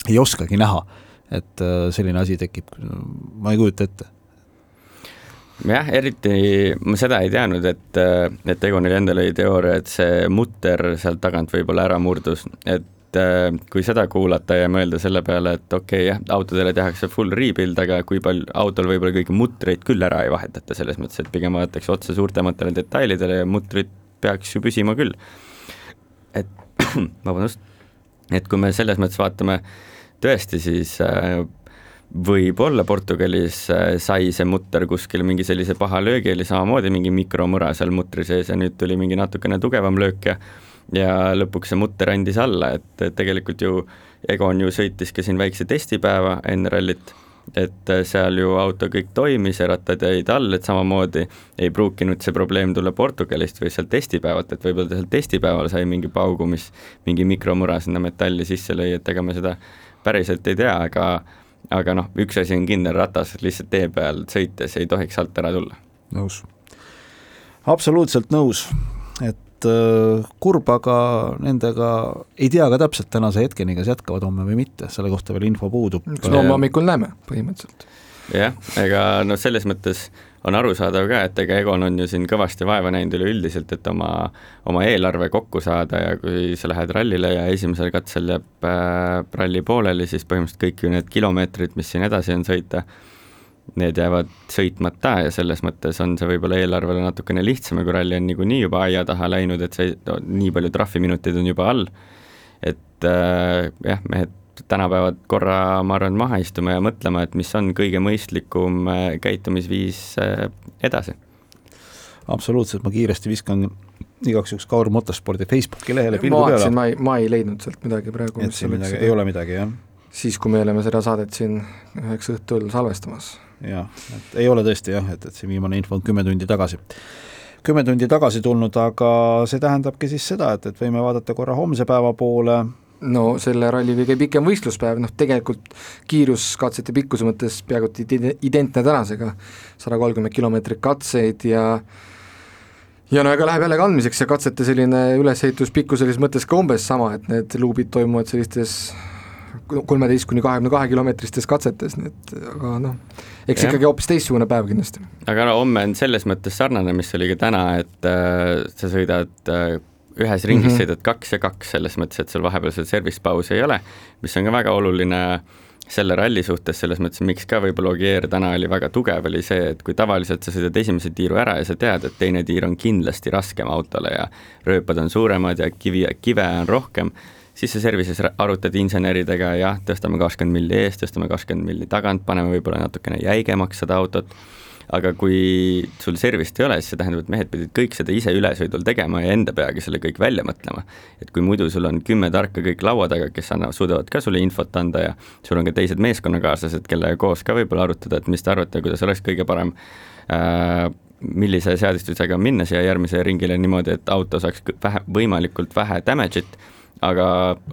ei oskagi näha, et selline asi tekib, ma ei kujuta ette jah, eriti ma seda ei teadnud, et, et Egonil endal oli teooria, et see mutter sealt tagant võib-olla ära murdus, et kui seda kuulata ja mõelda selle peale, et okei okay,, jah, autodele tehakse full rebuild, aga kui palju, autol võib-olla kõiki mutreid küll ära ei vahetata, selles mõttes, et pigem vaadatakse otsa suurtematele detailidele ja mutrid peaks ju püsima küll. et vabandust, et kui me selles mõttes vaatame tõesti, siis äh, võib-olla Portugalis sai see mutter kuskil mingi sellise paha löögi, oli samamoodi mingi mikromüra seal mutri sees ja nüüd tuli mingi natukene tugevam löök ja ja lõpuks see mutter andis alla, et tegelikult ju Egon ju sõitis ka siin väikse testipäeva enne rallit, et seal ju auto kõik toimis ja rattad jäid all, et samamoodi ei pruukinud see probleem tulla Portugalist või sealt testipäevalt, et võib-olla ta seal testipäeval sai mingi paugu, mis mingi mikromüra sinna metalli sisse lõi, et ega me seda päriselt ei tea, aga aga noh, üks asi on kindel, ratas lihtsalt tee peal sõites ei tohiks alt ära tulla. nõus. absoluutselt nõus, et äh, kurb, aga nendega ei tea ka täpselt tänase hetkeni, kas jätkavad homme või mitte, selle kohta veel info puudub. eks me homme hommikul näeme põhimõtteliselt. jah, ega noh, selles mõttes on arusaadav ka, et ega Egon on ju siin kõvasti vaeva näinud üleüldiselt, et oma, oma eelarve kokku saada ja kui sa lähed rallile ja esimesel katsel jääb äh, ralli pooleli, siis põhimõtteliselt kõik ju need kilomeetrid, mis siin edasi on sõita, need jäävad sõitmata ja selles mõttes on see võib-olla eelarvele natukene lihtsam kui ralli on niikuinii juba aia taha läinud, et see no, nii palju trahviminuteid on juba all, et äh, jah, mehed tänapäevad korra, ma arvan, maha istuma ja mõtlema, et mis on kõige mõistlikum äh, käitumisviis äh, edasi. absoluutselt, ma kiiresti viskan igaks juhuks Kaur Motorspordi Facebooki lehele pilgu ma peale. vaatasin, ma ei, ma ei leidnud sealt midagi praegu. et siin midagi, ei ole midagi, jah? siis, kui me oleme seda saadet siin üheks õhtul salvestamas. jah, et ei ole tõesti jah, et, et see viimane info on kümme tundi tagasi kümme tundi tagasi tulnud, aga see tähendabki siis seda, et, et võime vaadata korra homse päeva poole, no selle ralli kõige pikem võistluspäev, noh tegelikult kiiruskatsete pikkuse mõttes peaaegu identne tänasega, sada kolmkümmend kilomeetrit katseid ja ja no ega läheb jälle kandmiseks ja katsete selline ülesehitus pikkuselises mõttes ka umbes sama, et need luubid toimuvad sellistes kolmeteist kuni kahekümne kahe kilomeetristes katsetes, nii et aga noh, eks ja. ikkagi hoopis teistsugune päev kindlasti. aga no homme on selles mõttes sarnane, mis oli ka täna, et äh, sa sõidad äh, ühes ringis mm -hmm. sõidad kaks ja kaks, selles mõttes, et sul vahepeal seda service pausi ei ole, mis on ka väga oluline selle ralli suhtes, selles mõttes, miks ka võib-olla Ogier täna oli väga tugev, oli see, et kui tavaliselt sa sõidad esimese tiiru ära ja sa tead, et teine tiir on kindlasti raskem autole ja rööpad on suuremad ja kivi, kive on rohkem, siis sa service'is arutad inseneridega, jah, tõstame kakskümmend milli eest, tõstame kakskümmend milli tagant, paneme võib-olla natukene jäigemaks seda autot aga kui sul servist ei ole, siis see tähendab, et mehed pidid kõik seda ise ülesõidul tegema ja enda peaga selle kõik välja mõtlema. et kui muidu sul on kümme tarka kõik laua taga, kes annavad, suudavad ka sulle infot anda ja sul on ka teised meeskonnakaaslased, kellega koos ka võib-olla arutada, et mis te arvate, kuidas oleks kõige parem äh, millise seadistusega minna siia järgmisele ringile niimoodi, et auto saaks vähe, võimalikult vähe damage'it aga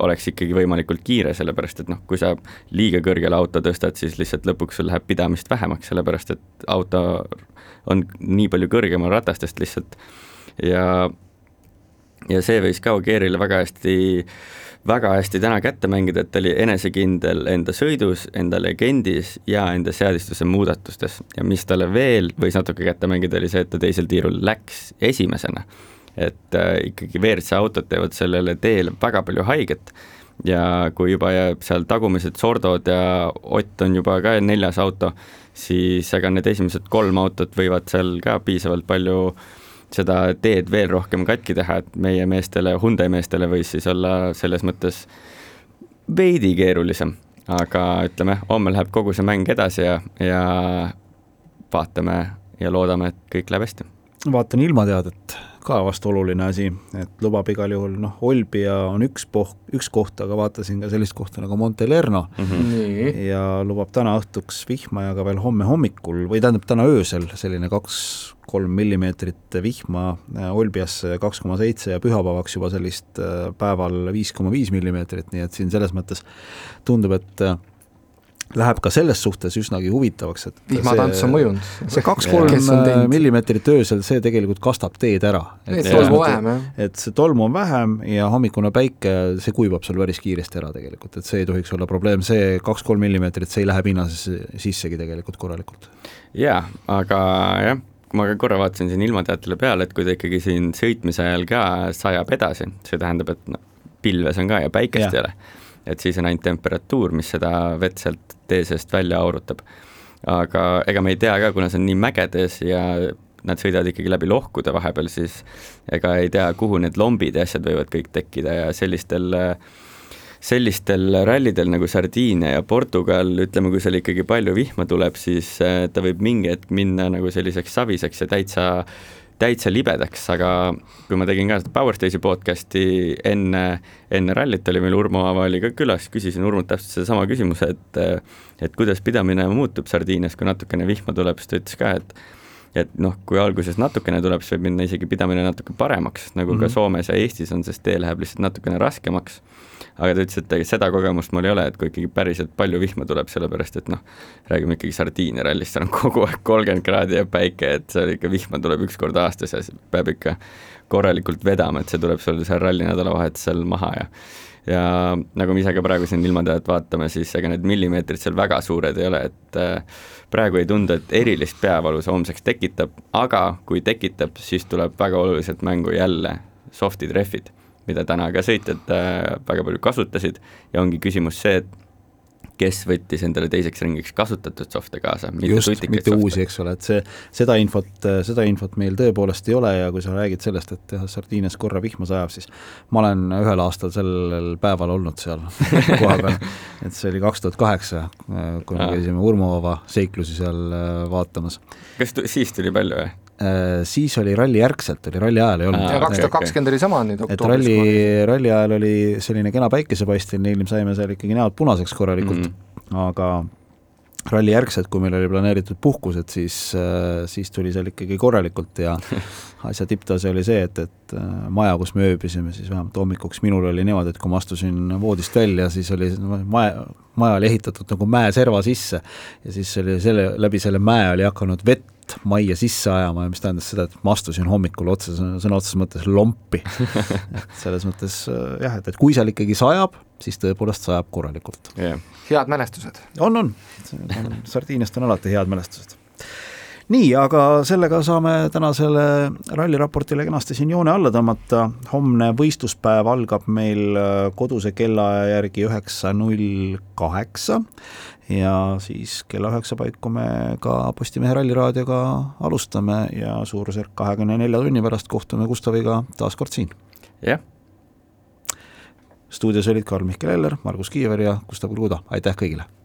oleks ikkagi võimalikult kiire, sellepärast et noh, kui sa liiga kõrgele auto tõstad, siis lihtsalt lõpuks sul läheb pidamist vähemaks, sellepärast et auto on nii palju kõrgemal ratastest lihtsalt. Ja ja see võis ka Ogierile väga hästi, väga hästi täna kätte mängida, et ta oli enesekindel enda sõidus, enda legendis ja enda seadistuse muudatustes. Ja mis talle veel võis natuke kätte mängida, oli see, et ta teisel tiirul läks esimesena et äh, ikkagi WRC autod teevad sellele teele väga palju haiget ja kui juba jääb seal tagumised Sordod ja Ott on juba ka neljas auto, siis ega need esimesed kolm autot võivad seal ka piisavalt palju seda teed veel rohkem katki teha, et meie meestele, Hyundai meestele võis siis olla selles mõttes veidi keerulisem, aga ütleme, homme läheb kogu see mäng edasi ja, ja vaatame ja loodame, et kõik läheb hästi. vaatan ilmateadet ka vast oluline asi, et lubab igal juhul noh, Olbia on üks poh-, üks koht, aga vaatasin ka sellist kohta nagu Montelerno mm -hmm. ja lubab täna õhtuks vihma ja ka veel homme hommikul või tähendab, täna öösel selline kaks-kolm millimeetrit vihma, Olbiasse kaks koma seitse ja pühapäevaks juba sellist äh, päeval viis koma viis millimeetrit, nii et siin selles mõttes tundub, et äh, läheb ka selles suhtes üsnagi huvitavaks, et vihmatants on mõjunud. see kaks-kolm millimeetrit öösel, see tegelikult kastab teed ära. et tolmu vähem, jah. et see tolmu on vähem ja hommikune päike, see kuivab sul päris kiiresti ära tegelikult, et see ei tohiks olla probleem, see kaks-kolm millimeetrit, see ei lähe pinnasesse sissegi tegelikult korralikult. jaa, aga jah, ma ka korra vaatasin siin ilmateatele peale, et kui ta ikkagi siin sõitmise ajal ka sajab edasi, see tähendab, et noh, pilves on ka ja päikest ei ole et siis on ainult temperatuur, mis seda vett sealt tee seest välja aurutab. aga ega me ei tea ka, kuna see on nii mägedes ja nad sõidavad ikkagi läbi lohkude vahepeal, siis ega ei tea, kuhu need lombid ja asjad võivad kõik tekkida ja sellistel sellistel rallidel nagu Sardiinia ja Portugal, ütleme, kui seal ikkagi palju vihma tuleb, siis äh, ta võib mingi hetk minna nagu selliseks saviseks ja täitsa täitsa libedaks, aga kui ma tegin ka seda Power Stage'i podcast'i enne, enne rallit oli meil Urmo Aava oli ka külas, küsisin Urmult täpselt sedasama küsimuse, et et kuidas pidamine muutub Sardiinias, kui natukene vihma tuleb, siis ta ütles ka, et et noh, kui alguses natukene tuleb, siis võib minna isegi pidamine natuke paremaks, nagu mm -hmm. ka mhm. Soomes ja Eestis on, sest tee läheb lihtsalt natukene raskemaks. Aga ta ütles, et seda kogemust mul ei ole, et kui ikkagi päriselt palju vihma tuleb, sellepärast et noh, räägime ikkagi Sardiinia rallist, seal on kogu aeg kolmkümmend kraadi ja päike, et seal ikka vihma tuleb üks kord aastas ja peab ikka korralikult vedama, et see tuleb sul seal ralli nädalavahetusel maha ja ja nagu me ise ka praegu siin ilmateadet vaatame, siis ega need millimeetrid seal väga suured ei ole, et äh, praegu ei tundu, et erilist peavalu see homseks tekitab, aga kui tekitab, siis tuleb väga oluliselt mängu jälle soft'id rehvid, mida täna ka sõitjad äh, väga palju kasutasid ja ongi küsimus see, et kes võttis endale teiseks ringiks kasutatud soft'e kaasa, mitte just, mitte uusi, eks ole, et see, seda infot, seda infot meil tõepoolest ei ole ja kui sa räägid sellest, et Sardiinias korra vihma sajab, siis ma olen ühel aastal sellel päeval olnud seal kohapeal, et see oli kaks tuhat kaheksa, kui me käisime Urmova seiklusi seal äh, vaatamas. kas siis tuli palju või? Äh, siis oli ralli järgselt, oli ralli ajal ei olnud. ja kaks tuhat kakskümmend oli sama nüüd oktoobris. et ralli, ralli ajal oli selline kena päikesepaisteline ilm, saime seal ikkagi näod punaseks korralikult mm, -hmm. aga ralli järgselt, kui meil oli planeeritud puhkused, siis, äh, siis tuli seal ikkagi korralikult ja asja tipptase oli see, et, et äh, maja, kus me ööbisime, siis vähemalt hommikuks minul oli niimoodi, et kui ma astusin voodist välja, siis oli maja, maja oli ehitatud nagu mäeserva sisse. Ja siis oli selle, läbi selle mäe oli hakanud vett majja sisse ajama ja mis tähendas seda, et ma astusin hommikul otse, sõna otseses mõttes lompi. Et selles mõttes äh, jah, et, et kui seal ikkagi sajab, siis tõepoolest sajab korralikult. Yeah.. head mälestused? on, on, Sardiiniast on alati head mälestused nii, aga sellega saame tänasele ralliraportile kenasti siin joone alla tõmmata, homne võistluspäev algab meil äh, koduse kellaaja järgi üheksa null kaheksa ja siis kella üheksa paiku me ka Postimehe Ralliraadioga alustame ja suurusjärk kahekümne nelja tunni pärast kohtume Gustaviga taas kord siin. jah. stuudios olid Karl-Mihkel Eller, Margus Kiiver ja Gustav Kruda, aitäh kõigile!